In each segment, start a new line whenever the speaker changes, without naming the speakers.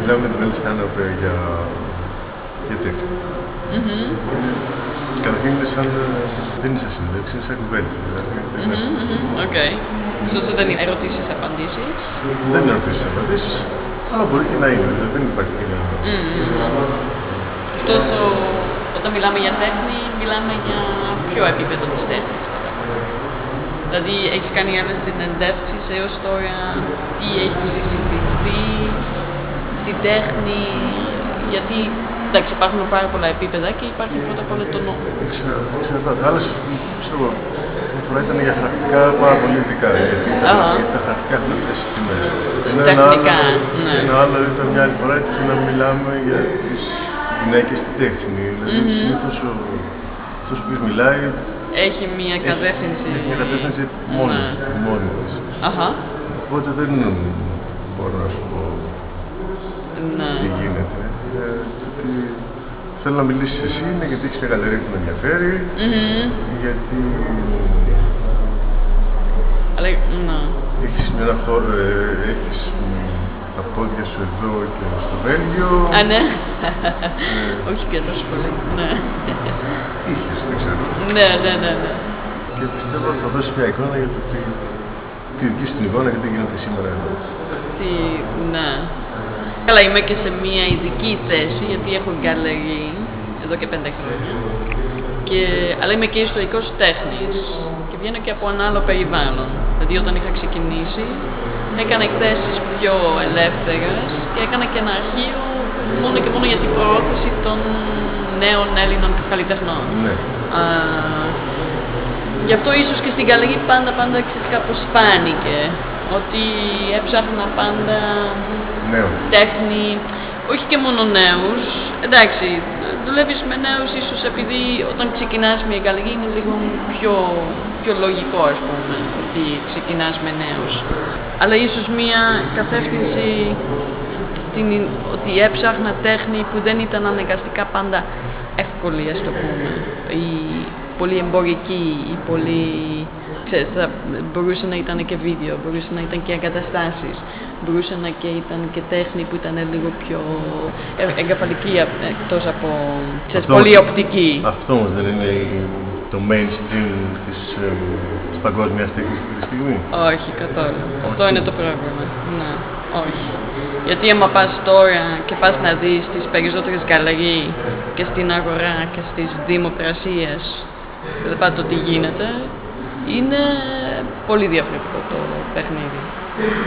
μιλάμε με τον Έλλη Στάνοπε για, για τέχνη.
Μμμ.
Καταρχήν είναι σαν, ε, δεν είναι σαν συνέντευξη, είναι σαν κουβέντα. Δηλαδή, δεν είναι-
Μμμ, μμμ, Οκ. Ωστόσο δεν είναι ερωτήσεις, απαντήσεις.
Δεν είναι ερωτήσεις απαντήσεις, αλλά μπορεί και να είναι. Δηλαδή, δεν υπάρχει και να
Ωστόσο, όταν μιλάμε για τέχνη, μιλάμε για ποιο επίπεδο της τέχνης κατά βάση. Δηλαδή, έχεις κάνει άλλες συνεντεύξεις έως τώρα, τι έχει συζητηθεί στην τέχνη, γιατί εντάξει υπάρχουν πάρα πολλά επίπεδα και υπάρχει πρώτα απ' όλα το νόμο.
Ξέρω, εξαρτάται. Άλλες, ξέρω εγώ, μια φορά ήταν για χαρακτικά πάρα πολύ ειδικά. Γιατί τα,
Αχα.
γιατί τα χαρακτικά έχουν αυτές τις τιμές. Ενώ ένα
Τεχνικά,
άλλο-
ναι.
Ένα άλλο ήταν μια άλλη φορά έτυχε να μιλάμε για τις γυναίκες στη τέχνη. Δηλαδή, συνήθως ο, αυτός ο οποίος μιλάει
Έχει μία κατεύθυνση.
έχει μια κατεύθυνση μόνη,
Ναι.
μόνη της.
Αχα.
Οπότε δεν μπορώ να σου πω
Ναι.
τι γίνεται. Ε, ότι θέλω να μιλήσεις εσύ είναι γιατί έχεις μια γαλερία που με ενδιαφέρει, γιατί
Αλλά, ναι.
έχεις, μια χώρο, ε, έχεις μ, τα πόδια σου εδώ και στο Βέλγιο.
Α, ναι. Όχι και τόσο πολύ. Ναι.
Είχες, δεν ξέρω.
ναι, ναι, ναι, ναι.
Και πιστεύω ότι θα δώσεις μια εικόνα για το τι, τη δική σου την εικόνα γιατί γίνεται σήμερα εδώ.
Τι, ναι. Καλά, είμαι και σε μια ειδική θέση γιατί έχω γκαλερί εδώ και πέντε χρόνια. Και, αλλά είμαι και ιστορικός τέχνης και βγαίνω και από ένα άλλο περιβάλλον. Δηλαδή όταν είχα ξεκινήσει έκανα εκθέσεις πιο ελεύθερες και έκανα και ένα αρχείο μόνο και μόνο για την προώθηση των νέων Έλληνων καλλιτεχνών.
Ναι.
Α, γι' αυτό ίσως και στην γαλερί πάντα πάντα ξέρεις κάπως φάνηκε ότι έψαχνα πάντα
Νέο.
τέχνη, όχι και μόνο νέους, εντάξει, δουλεύεις με νέους ίσως επειδή όταν ξεκινάς μια γαλερί είναι λίγο πιο, πιο λογικό ας πούμε ότι ξεκινάς με νέους. Αλλά ίσως μια κατεύθυνση την, ότι έψαχνα τέχνη που δεν ήταν αναγκαστικά πάντα εύκολη, ας το πούμε, ή πολύ εμπορική ή πολύ... Ξέρεις, θα, μπορούσε να ήταν και βίντεο, μπορούσε να ήταν και εγκαταστάσεις, μπορούσε να και ήταν και τέχνη που ήταν λίγο πιο ε- εγκεφαλική απ- εκτός από, ξέρεις,
Αυτό
πολύ
όμως-
οπτική.
Αυτό όμως δεν είναι η- το mainstream της, ε, της παγκόσμιας τέχνης αυτή τη στιγμή.
Όχι, καθόλου. Αυτό είναι το πρόβλημα. Ναι, όχι. Γιατί άμα πας τώρα και πας να δεις τις περισσότερες γκαλερί και στην αγορά και στις δημοπρασίες, δεν πάντα το τι γίνεται, είναι πολύ διαφορετικό το παιχνίδι.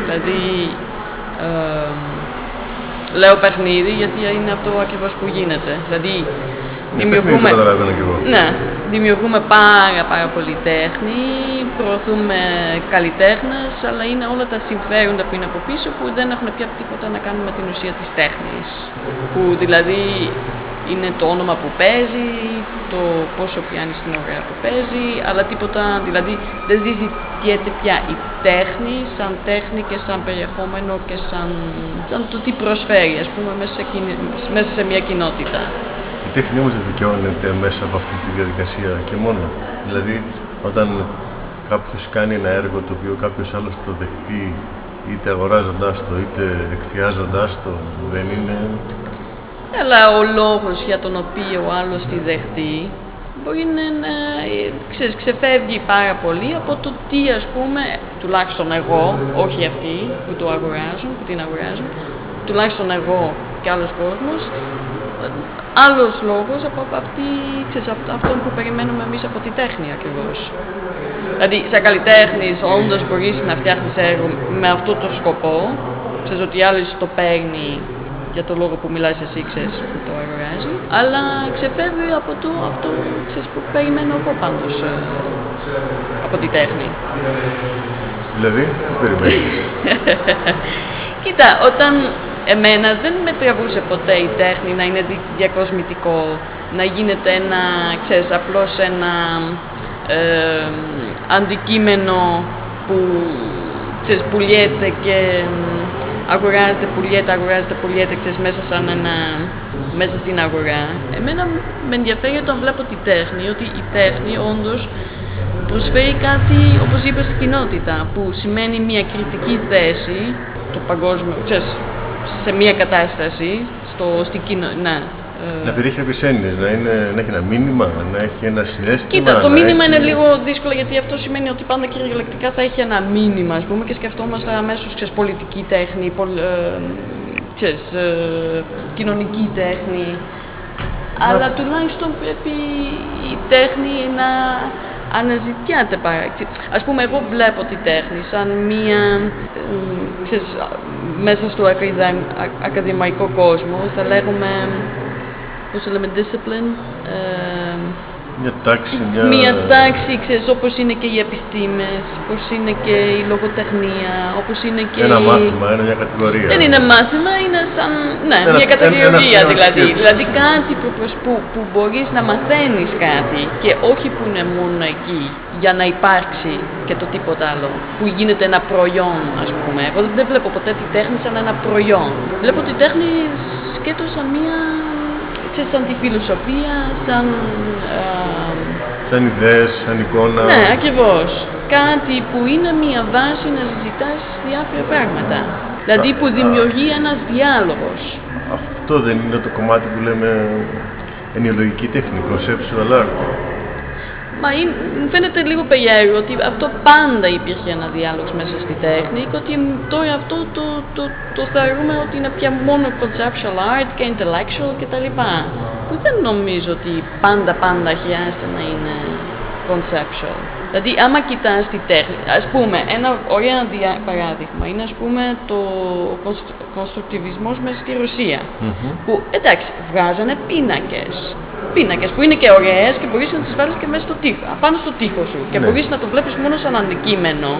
Δηλαδή, ε, λέω παιχνίδι γιατί είναι αυτό ακριβώς που γίνεται. Δηλαδή,
Δημιουργούμε... Το καταλαβαίνω κι εγώ.
ναι, δημιουργούμε πάρα πάρα πολύ τέχνη, προωθούμε καλλιτέχνες, αλλά είναι όλα τα συμφέροντα που είναι από πίσω που δεν έχουν πια τίποτα να κάνουν με την ουσία της τέχνης. Που δηλαδή είναι το όνομα που παίζει, το πόσο πιάνει στην ωραία που παίζει, αλλά τίποτα, δηλαδή δεν συζητιέται πια η τέχνη σαν τέχνη και σαν περιεχόμενο και σαν, σαν το τι προσφέρει, ας πούμε, μέσα σε, κοινη- μέσα σε μια κοινότητα.
Η τέχνη όμως δεν δικαιώνεται μέσα από αυτή τη διαδικασία και μόνο. Δηλαδή, όταν κάποιος κάνει ένα έργο το οποίο κάποιος άλλος το δεχτεί, είτε αγοράζοντάς το, είτε εκθιάζοντάς το, δεν είναι...
Αλλά ο λόγος για τον οποίο ο άλλος τη δεχτεί μπορεί να, να ξέρεις, ξεφεύγει πάρα πολύ από το τι ας πούμε, τουλάχιστον εγώ, όχι αυτοί που το αγοράζουν, που την αγοράζουν, τουλάχιστον εγώ και άλλος κόσμος, άλλος λόγος από, από, αυτή, ξέρεις, από αυτόν που περιμένουμε εμείς από τη τέχνη ακριβώς. Δηλαδή, σαν καλλιτέχνης, όντως μπορείς να φτιάχνεις έργο με αυτό το σκοπό. Ξέρεις ότι άλλος το παίρνει για το λόγο που μιλάς εσύ, ξέρεις, που το αγοράζει. Αλλά ξεφεύγει από το αυτό ξέρεις, που περιμένω εγώ πάντως ε, από τη τέχνη.
Δηλαδή, τι περιμένεις.
Κοίτα, όταν εμένα δεν με τραβούσε ποτέ η τέχνη να είναι δι- διακοσμητικό, να γίνεται ένα, ξέρεις, απλώς ένα ε, αντικείμενο που ξέρεις, πουλιέται και μ, αγοράζεται, πουλιέται, αγοράζεται, πουλιέται, ξέρεις, μέσα σαν ένα, μέσα στην αγορά. Εμένα με ενδιαφέρει όταν βλέπω τη τέχνη, ότι η τέχνη όντως προσφέρει κάτι, όπως είπες, στην κοινότητα, που σημαίνει μια κριτική θέση, το παγκόσμιο, ξέρεις, σε μία κατάσταση, στο, στην κοινο... ναι,
να περιέχει κάποιε έννοιε, να, είναι, να έχει ένα μήνυμα, να έχει ένα συνέστημα.
Κοίτα, το
να
μήνυμα
έχει...
είναι λίγο δύσκολο γιατί αυτό σημαίνει ότι πάντα κυριολεκτικά θα έχει ένα μήνυμα, ας πούμε, και σκεφτόμαστε αμέσως πολιτική τέχνη, πολ, ε, ξέρεις, ε, κοινωνική τέχνη. Αλλά τουλάχιστον πρέπει η τέχνη να αναζητιάται πάρα. Ας πούμε, εγώ βλέπω τη τέχνη σαν μία, ε, ξέρεις, μέσα στο ακαδημαϊκό κόσμο, θα λέγουμε πώς το λέμε, discipline. Ε,
μια τάξη, μια...
Μια τάξη, ξέρεις, όπως είναι και οι επιστήμες, όπως είναι και η λογοτεχνία, όπως είναι και
Ένα μάθημα, είναι μια κατηγορία.
Δεν είναι μάθημα, είναι σαν, ναι,
Ένα-
μια κατηγορία
ένα- ένα
δηλαδή.
σκέψη.
δηλαδή κάτι που, προσ- που, που μπορείς να μαθαίνεις κάτι και όχι που είναι μόνο εκεί για να υπάρξει και το τίποτα άλλο. Που γίνεται ένα προϊόν, ας πούμε. Εγώ δεν βλέπω ποτέ τη τέχνη σαν ένα προϊόν. Βλέπω τη τέχνη σκέτος σαν μια, ξέρεις, σαν τη φιλοσοφία, σαν... ε,
Σαν ιδέες, σαν εικόνα.
ναι, ακριβώς. Κάτι που είναι μια βάση να συζητάς διάφορα πράγματα. Δηλαδή που δημιουργεί ένας διάλογος.
Αυτό δεν είναι το κομμάτι που λέμε ενοιολογική τέχνη, conceptual art.
Μα είναι, μου φαίνεται λίγο περίεργο ότι αυτό πάντα υπήρχε ένα διάλογος μέσα στη τέχνη και ότι τώρα αυτό το, το, το θεωρούμε ότι είναι πια μόνο conceptual art και intellectual κτλ. Που δεν νομίζω ότι πάντα πάντα χρειάζεται να είναι conceptual. Δηλαδή άμα κοιτάς τη τέχνη, ας πούμε ένα ωραίο δια- παράδειγμα είναι ας πούμε το κονστρουκτιβισμός μέσα στη ρωσια Που εντάξει βγάζανε πίνακες πίνακες που είναι και ωραίες και μπορείς να τις βάλεις και μέσα στο τοίχο, πάνω στο τοίχο σου και
Ναι.
μπορείς να το βλέπεις μόνο σαν αντικείμενο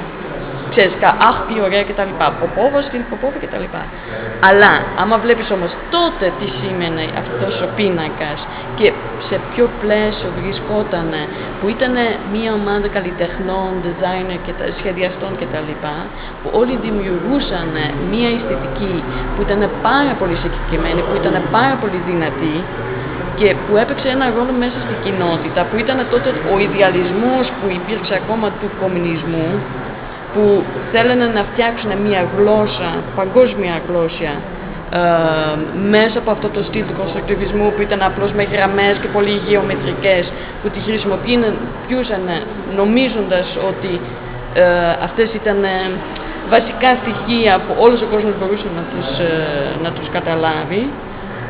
ξέρεις, κα, αχ τι ωραία και τα λοιπά, Ποπόβα, στυλ Ποπόβα και τα λοιπά. Αλλά άμα βλέπεις όμως τότε τι σήμαινε αυτός ο πίνακας και σε ποιο πλαίσιο βρισκόταν που ήταν μια ομάδα καλλιτεχνών, designer και τα, σχεδιαστών και τα λοιπά που όλοι δημιουργούσαν μια αισθητική που ήταν πάρα πολύ συγκεκριμένη, που ήταν πάρα πολύ δυνατή και που έπαιξε ένα ρόλο μέσα στην κοινότητα, που ήταν τότε ο ιδεαλισμός που υπήρξε ακόμα του κομμουνισμού, που θέλανε να φτιάξουν μια γλώσσα, παγκόσμια γλώσσα, ε, μέσα από αυτό το στυλ του κονστρουκτιβισμού που ήταν απλώς με γραμμές και πολύ γεωμετρικές, που τη χρησιμοποιούσαν νομίζοντας ότι ε, αυτές ήταν ε, βασικά στοιχεία που όλος ο κόσμος μπορούσε να τους, ε, να τους καταλάβει,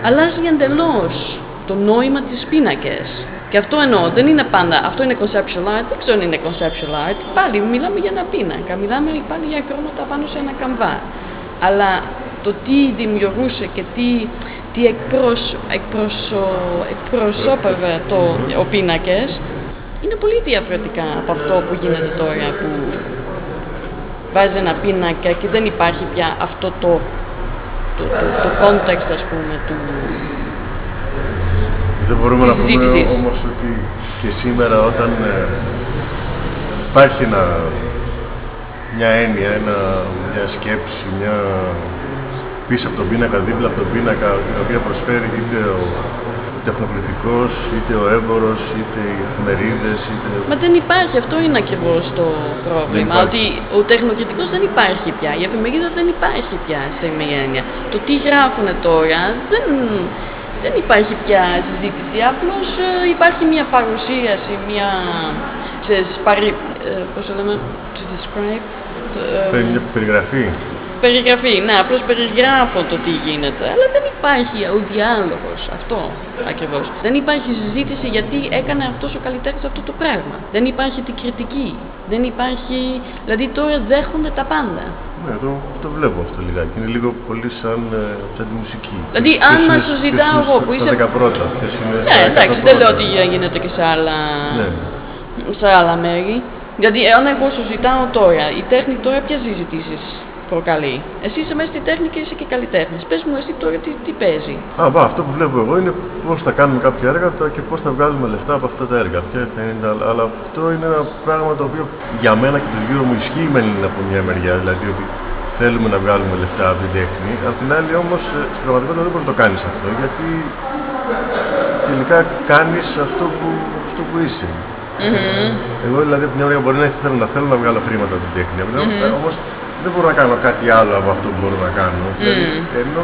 αλλάζει εντελώς το νόημα της πίνακες. Και αυτό εννοώ, δεν είναι πάντα, αυτό είναι conceptual art, δεν ξέρω αν είναι conceptual art, πάλι μιλάμε για ένα πίνακα, μιλάμε πάλι για χρώματα πάνω σε ένα καμβά. Αλλά το τι δημιουργούσε και τι, τι εκπροσ, εκπροσω, εκπροσώπευε το, ο πίνακες, είναι πολύ διαφορετικά από αυτό που γίνεται τώρα, που βάζει ένα πίνακα και δεν υπάρχει πια αυτό το, το, το, το context, ας πούμε, του,
Δεν μπορούμε
Της
να πούμε
συζήτησης.
όμως ότι και σήμερα όταν ε, υπάρχει ένα, μια έννοια, ένα, μια σκέψη, μια πίσω από τον πίνακα, δίπλα από τον πίνακα, την οποία προσφέρει είτε ο τεχνοκριτικός, είτε ο έμπορος, είτε οι εφημερίδες, είτε...
Μα δεν υπάρχει, αυτό είναι ακριβώς το πρόβλημα.
υπάρχει.
Ότι ο τεχνοκριτικός δεν υπάρχει πια, η εφημερίδα δεν υπάρχει πια σε μία έννοια. Το τι γράφουν τώρα δεν, δεν υπάρχει πια συζήτηση. Απλώς ε, υπάρχει μία παρουσίαση, μία. ξέρεις, παρι, ε, πώς το λέμε, to describe. το, ε,
Παίρνει μια περιγραφή.
Περιγραφή, ναι, απλώς περιγράφω το τι γίνεται, αλλά δεν υπάρχει ο διάλογος, αυτό ακριβώς. Δεν υπάρχει συζήτηση γιατί έκανε αυτός ο καλλιτέχνης αυτό το πράγμα. Δεν υπάρχει την κριτική, δεν υπάρχει, δηλαδή τώρα δέχονται τα πάντα.
Ναι, το, το βλέπω αυτό λιγάκι. Είναι λίγο πολύ σαν, ε, σαν τη μουσική.
Δηλαδή,
Ποιος
αν
είναι-
μας το
ποιος
ζητάω
είναι
εγώ
στα-
που
Στα
είσαι-
10 πρώτα, ποιος είναι στα
Ναι,
100
εντάξει, δεν λέω
πρώτα.
ότι γίνεται και σε άλλα,
Ναι.
σε άλλα μέρη. Δηλαδή, αν εγώ σου ζητάω τώρα, η τέχνη τώρα ποιες συζητήσεις; Προκαλεί. Εσύ είσαι μέσα στη τέχνη και είσαι και καλλιτέχνης. Πες μου, εσύ τώρα τι, τι παίζει;
Α, μπα, αυτό που βλέπω εγώ είναι πώς θα κάνουμε κάποια έργα τα- και πώς θα βγάλουμε λεφτά από αυτά τα έργα. Ποια θα είναι τα- Αλλά αυτό είναι ένα πράγμα το οποίο για μένα και το γύρω μου ισχύει μεν από μια μεριά. Δηλαδή ότι θέλουμε να βγάλουμε λεφτά από την τέχνη. Απ' την άλλη όμως στην πραγματικότητα δεν μπορεί να το κάνεις αυτό γιατί τελικά κάνεις αυτό που, αυτό που είσαι. Εγώ δηλαδή από μια μεριά μπορεί να θέλω να, θέλω να βγάλω χρήματα από την τέχνη. Mm-hmm. Όμως δεν μπορώ να κάνω κάτι άλλο από αυτό που μπορώ να κάνω. Δηλαδή, ενώ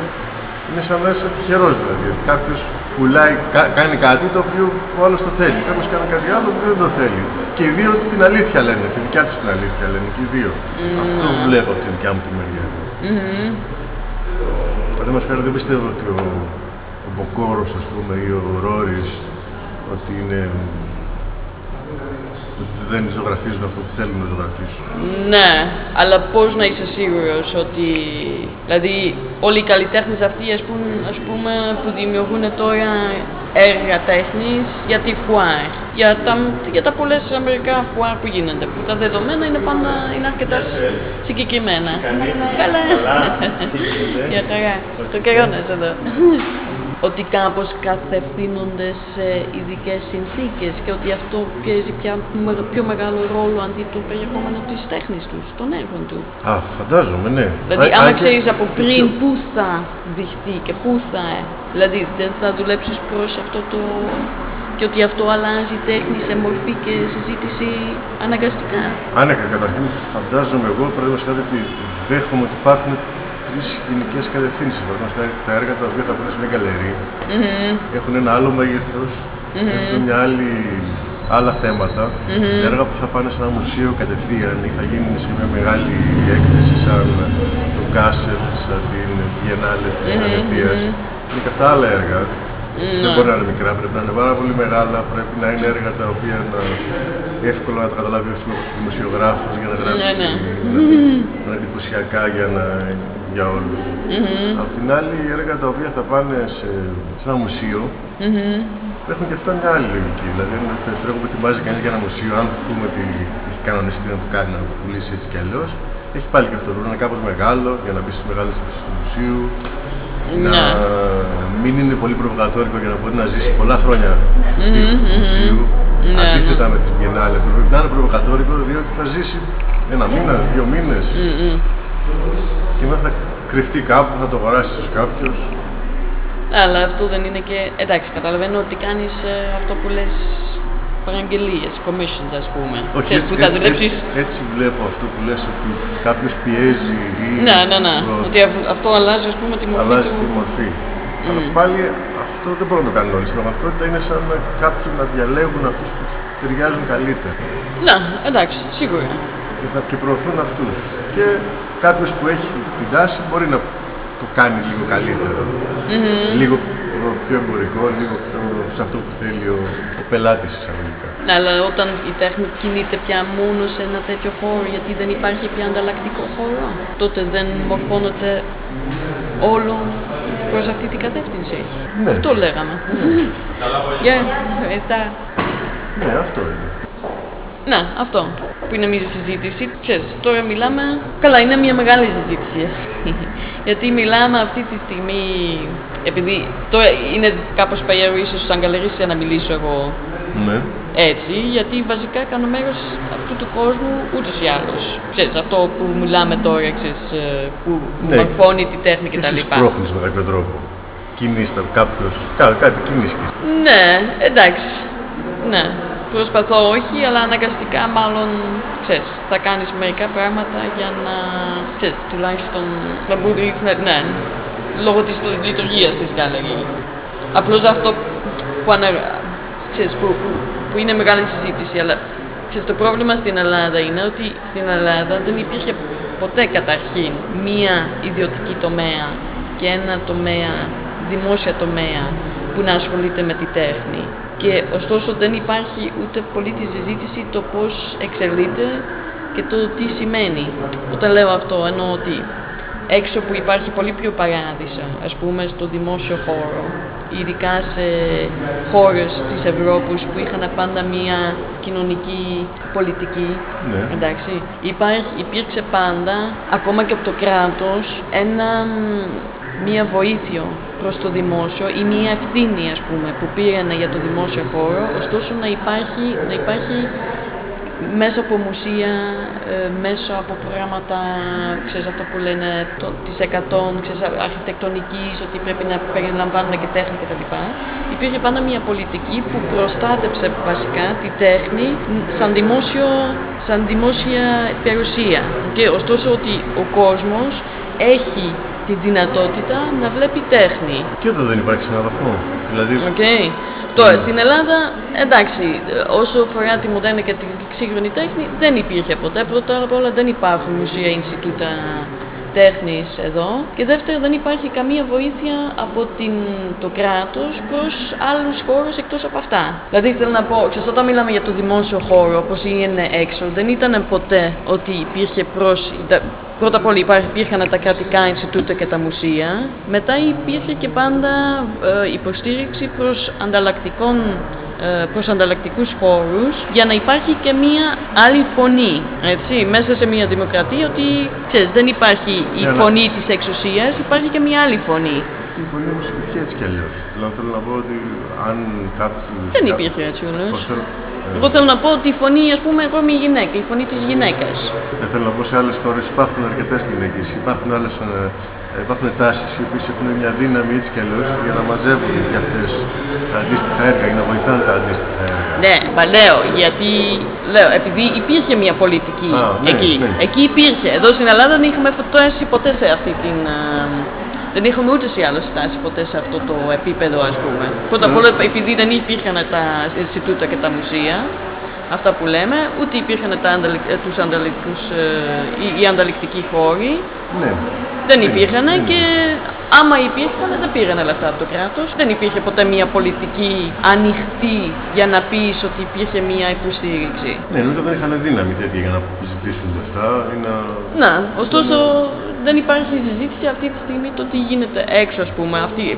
είναι σαν να είσαι τυχερός δηλαδή. Κάποιος πουλάει, κα- κάνει κάτι το οποίο ο άλλος το θέλει. Κάποιος κάνει κάτι άλλο που δεν το θέλει. Και οι δύο την αλήθεια λένε, τη δικιά τους την αλήθεια λένε και οι δύο. Αυτό βλέπω από τη δικιά μου τη μεριά. Παραδείγματο χάρη, δεν πιστεύω ότι ο, ο Μποκόρος, ας πούμε, ή ο Ρόρις, ότι είναι ότι δεν ζωγραφίζουν αυτό που θέλουν να ζωγραφίσουν.
Ναι, αλλά πώς να είσαι σίγουρος ότι. Δηλαδή, όλοι οι καλλιτέχνες αυτοί ας πούμε, ας πούμε, που δημιουργούν τώρα έργα τέχνης για τη φουάρ. Για τα, για τα πολλές αμερικά φουάρ που γίνονται. Που τα δεδομένα είναι πάντα είναι αρκετά σ- συγκεκριμένα. Καλά. Για χαρά. Το κρυώνες εδώ. ότι κάπως καθευθύνονται σε ειδικές συνθήκες και ότι αυτό παίζει πια με- πιο μεγάλο ρόλο αντί το περιεχόμενο της τέχνης τους, των έργων του.
Α, φαντάζομαι, ναι.
Δηλαδή,
Α-
άμα
αν και-
ξέρεις από
και
πριν
πιο-
πού θα δειχτεί και πού θα... Δηλαδή, δεν θα δουλέψεις προς αυτό το... και ότι αυτό αλλάζει η τέχνη σε μορφή και συζήτηση αναγκαστικά.
Α, ναι, καταρχήν φαντάζομαι εγώ, παραδείγματος χάρη, ότι δέχομαι ότι υπάρχουν τρεις γενικέ κατευθύνσεις. Παραδείγματος χάρη, τα έργα τα οποία θα πάνε σε μια γκαλερί έχουν ένα άλλο μέγεθος, έχουν μια άλλη, άλλα θέματα. Τα έργα που θα πάνε σε ένα μουσείο κατευθείαν ή θα γίνουν σε μια μεγάλη έκθεση σαν το Κάσελ, σαν την Biennale της Βενετίας, είναι και αυτά άλλα έργα. Δεν μπορεί να είναι μικρά, πρέπει να είναι πάρα πολύ μεγάλα, πρέπει να είναι έργα τα οποία να εύκολα να τα καταλάβει ο δημοσιογράφος για να γράψει
ναι.
να, να είναι εντυπωσιακά για, να, για όλους. Απ' την άλλη, οι έργα τα οποία θα πάνε σε, σε ένα μουσείο έχουν και αυτά μια άλλη λογική. Δηλαδή, αν το έργο που ετοιμάζει κανείς για ένα μουσείο, αν πούμε ότι έχει κανονιστεί να το κάνει να το πουλήσει έτσι κι αλλιώς, έχει πάλι και αυτό. Πρέπει να είναι κάπως μεγάλο για να μπεις στις μεγάλες αίθουσε του μουσείου. Να
Ναι.
μην είναι πολύ προβοκατόρικο για να μπορεί να ζήσει πολλά χρόνια στη στήλη του μουσείου.
Ναι,
Αντίθετα με τι Biennale, που πρέπει να είναι προβοκατόρικο διότι θα ζήσει ένα μήνα, δύο μήνες. Και μετά θα κρυφτεί κάπου, θα το αγοράσεις ίσω κάποιος.
Αλλά αυτό δεν είναι και. Εντάξει, καταλαβαίνω ότι κάνεις αυτό που λες παραγγελίες, commissions, ας πούμε. Ξέρεις, που θα
έτσι,
δουλέψεις.
έτσι, έτσι βλέπω αυτό που λες ότι κάποιος πιέζει ή
Ναι, ναι, ναι.
προς-
Ότι αυ- αυτό αλλάζει, ας πούμε, τη μορφή
αλλάζει
του.
τη μορφή. Αλλά πάλι αυτό δεν μπορούν να το κάνουν όλοι. Στην πραγματικότητα είναι σαν να κάποιοι να διαλέγουν αυτούς που τους ταιριάζουν καλύτερα
Ναι, εντάξει, σίγουρα.
Και, θα, και προωθούν αυτούς. Και κάποιος που έχει την τάση μπορεί να το κάνει λίγο καλύτερα. Λίγο πιο εμπορικό, λίγο πιο σε αυτό που θέλει ο, ο πελάτης εισαγωγικά.
Ναι, αλλά όταν η τέχνη κινείται πια μόνο σε ένα τέτοιο χώρο, γιατί δεν υπάρχει πια ανταλλακτικό χώρο, τότε δεν μορφώνεται όλο προς αυτή την κατεύθυνση.
Ναι.
Αυτό λέγαμε. Γεια, ευχαριστώ.
Ναι, αυτό είναι.
Ναι, αυτό που είναι μια συζήτηση. Ξέρεις, τώρα μιλάμε... Καλά, είναι μια μεγάλη συζήτηση αυτή. Γιατί μιλάμε αυτή τη στιγμή... Επειδή τώρα είναι κάπως περίεργο ίσως σαν καλερίσια να μιλήσω εγώ
Ναι.
έτσι, γιατί βασικά κάνω μέρος αυτού του κόσμου ούτως ή άλλως. Ξέρεις, αυτό που μιλάμε τώρα, ξέρεις, ε, που
Ναι.
μορφώνει τη τέχνη
Και
κτλ.
εσύ σπρώχνεις με κάποιο τρόπο. Κινείς τα- κάποιος, κά, κάτι κινείς και εσύ.
Ναι, εντάξει. Ναι. Προσπαθώ όχι, αλλά αναγκαστικά μάλλον, ξέρεις, θα κάνεις μερικά πράγματα για να, ξέρεις, τουλάχιστον να μπορείς να, ναι, λόγω της λειτουργίας της γκάλερη. Απλώς αυτό που, ανα, ξέρεις, που, που, που είναι μεγάλη συζήτηση, αλλά ξέρεις, το πρόβλημα στην Ελλάδα είναι ότι στην Ελλάδα δεν υπήρχε ποτέ καταρχήν μία ιδιωτική τομέα και ένα τομέα, δημόσια τομέα που να ασχολείται με τη τέχνη. Και ωστόσο δεν υπάρχει ούτε πολύ τη συζήτηση το πώς εξελίσσεται και το τι σημαίνει. Όταν λέω αυτό εννοώ ότι έξω που υπάρχει πολύ πιο παράδεισα, ας πούμε στο δημόσιο χώρο, ειδικά σε χώρες της Ευρώπης που είχαν πάντα μία κοινωνική πολιτική,
Ναι.
εντάξει, υπάρχει, υπήρξε πάντα, ακόμα και από το κράτος, ένα, μία βοήθεια προς το δημόσιο ή μία ευθύνη, ας πούμε, που πήραν για το δημόσιο χώρο, ωστόσο να υπάρχει, να υπάρχει μέσα από μουσεία, ε, μέσω από προγράμματα, ξέρεις αυτό που λένε, το, της 100, ξέρεις, αρχιτεκτονικής, ότι πρέπει να περιλαμβάνουν και τέχνη κτλ. Υπήρχε πάντα μια πολιτική που προστάτεψε βασικά τη τέχνη σαν, δημόσιο, σαν δημόσια περιουσία. Και ωστόσο ότι ο κόσμος έχει τη δυνατότητα να βλέπει τέχνη.
Και εδώ δεν υπάρχει σε έναν βαθμό. Δηλαδή,
Okay. Τώρα, στην Ελλάδα, εντάξει, όσο αφορά τη μοντέρνα και τη σύγχρονη τέχνη, δεν υπήρχε ποτέ. Πρώτα απ' όλα δεν υπάρχουν μουσεία, Ινστιτούτα τέχνης εδώ και δεύτερον δεν υπάρχει καμία βοήθεια από την, το κράτος προς άλλους χώρους εκτός από αυτά. Δηλαδή θέλω να πω, ξέρεις, όταν μιλάμε για το δημόσιο χώρο όπως είναι έξω, δεν ήταν ποτέ ότι υπήρχε προς, Πρώτα απ' όλα υπήρχαν τα κρατικά Ινστιτούτα και τα μουσεία. Μετά υπήρχε και πάντα ε, υποστήριξη προς ανταλλακτικών ε, προς ανταλλακτικούς χώρους για να υπάρχει και μία άλλη φωνή έτσι, μέσα σε μία δημοκρατία ότι ξέρεις, δεν υπάρχει η
Ναι,
φωνή της εξουσίας, υπάρχει και μία άλλη φωνή.
αυτή η φωνή όμως υπήρχε έτσι κι αλλιώς. Δηλαδή θέλω να πω ότι αν κάποιος...
Δεν
κά-
υπήρχε έτσι
Πώς
όλος.
θέλω,
Εγώ θέλω να πω ότι η φωνή, ας πούμε, εγώ είμαι η γυναίκα, η φωνή της γυναίκας.
δεν θέλω να πω σε άλλες χώρες υπάρχουν αρκετές γυναίκες, υπάρχουν άλλες ε, ε, υπάρχουν τάσεις οι οποίες έχουν μια δύναμη έτσι κι αλλιώς για να μαζεύουν και αυτές τα αντίστοιχα έργα ή να βοηθάνε τα αντίστοιχα έργα.
Ναι, μα λέω, γιατί λέω, επειδή υπήρχε μια πολιτική
Α, ναι,
εκεί.
ναι.
Εκεί υπήρχε. Εδώ στην Ελλάδα δεν είχαμε φτάσει ποτέ σε αυτή την. Α, δεν είχαμε ούτε ή άλλως φτάσει ποτέ σε αυτό το επίπεδο, ας πούμε. Πρώτα απ' όλα, επειδή δεν υπήρχαν τα Ινστιτούτα και τα μουσεία, αυτά που λέμε, ούτε υπήρχαν τα ανταλικ, ε, τους ανταλλακτικούς, ε, οι, οι ανταλλακτικοί χώροι,
Ναι.
δεν υπήρχαν και άμα υπήρχαν δεν πήραν λεφτά από το κράτος. Δεν υπήρχε ποτέ μια πολιτική ανοιχτή για να πεις ότι υπήρχε μια υποστήριξη.
Ναι, νομίζω δεν είχαν δύναμη τέτοια για να ζητήσουν λεφτά ή να...
Να, ωστόσο δεν υπάρχει συζήτηση αυτή τη στιγμή το τι γίνεται έξω ας πούμε. Αυτή,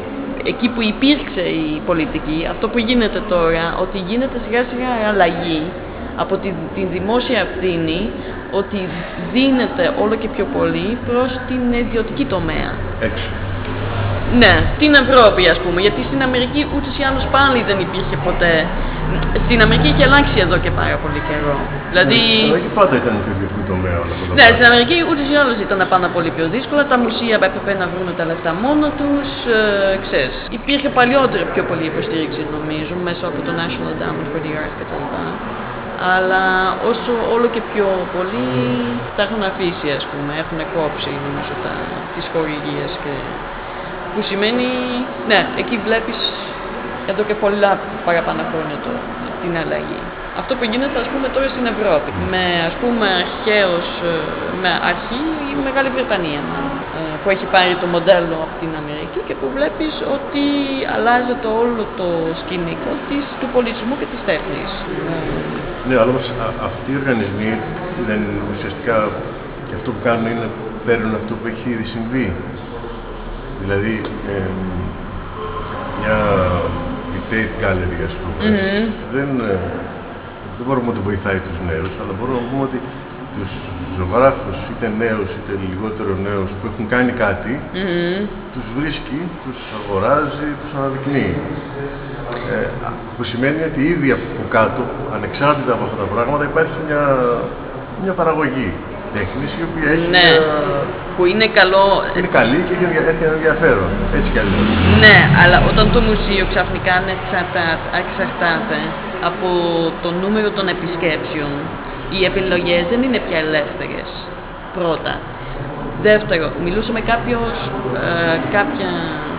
εκεί που υπήρξε η πολιτική, αυτό που γίνεται τώρα, ότι γίνεται σιγά σιγά αλλαγή από την, την δημόσια ευθύνη ότι δίνεται όλο και πιο πολύ προς την ιδιωτική τομέα.
έξω.
Ναι, στην Ευρώπη ας πούμε, γιατί στην Αμερική ούτως ή άλλως πάλι δεν υπήρχε ποτέ. Στην Αμερική έχει αλλάξει εδώ και πάρα πολύ καιρό. Δηλαδή,
Αλλά και πάντα ήταν το ιδιωτικό τομέα όλα αυτά τα
ναι,
πράγματα.
στην Αμερική ούτως ή άλλως ήταν πάρα πολύ πιο δύσκολα. Τα μουσεία έπρεπε να βρουν τα λεφτά μόνο τους, ε, ξέρεις. Υπήρχε παλιότερα πιο πολύ υποστήριξη νομίζω, μέσω από το National Endowment for the Arts κτλ. Αλλά όσο όλο και πιο πολύ τα έχουν αφήσει, ας πούμε, έχουν κόψει νομίζω τα, τις χορηγίες και που σημαίνει, ναι, εκεί βλέπεις εδώ και πολλά παραπάνω χρόνια το, την αλλαγή. Αυτό που γίνεται ας πούμε τώρα στην Ευρώπη, με ας πούμε αρχαίος, ε, με αρχή η Μεγάλη Βρετανία, ε, που έχει πάρει το μοντέλο από την Αμερική και που βλέπεις ότι αλλάζεται όλο το σκηνικό της, του πολιτισμού και της τέχνης.
Ναι, αλλά όμως α- αυτοί οι οργανισμοί δεν ουσιαστικά και αυτό που κάνουν είναι παίρνουν αυτό που έχει ήδη συμβεί. Δηλαδή, ε, μια η Tate Gallery, ας πούμε, δεν, ε, δεν μπορούμε ότι βοηθάει τους νέους, αλλά μπορούμε να πούμε ότι τους ζωγράφους, είτε νέους είτε λιγότερο νέους, που έχουν κάνει κάτι, τους βρίσκει, τους αγοράζει, τους αναδεικνύει. Ε, που σημαίνει ότι ήδη από κάτω, ανεξάρτητα από αυτά τα πράγματα, υπάρχει μια, μια παραγωγή τέχνης η οποία έχει
Ναι,
μια,
που είναι καλό,
είναι καλή και έχει, ενδια- έχει ενδιαφέρον. Έτσι κι αλλιώς.
Ναι, αλλά όταν το μουσείο ξαφνικά εξαρτάται, εξαρτάται από το νούμερο των επισκέψεων, οι επιλογές δεν είναι πια ελεύθερες. Πρώτα. Δεύτερο, μιλούσα με κάποιος, ε, κάποια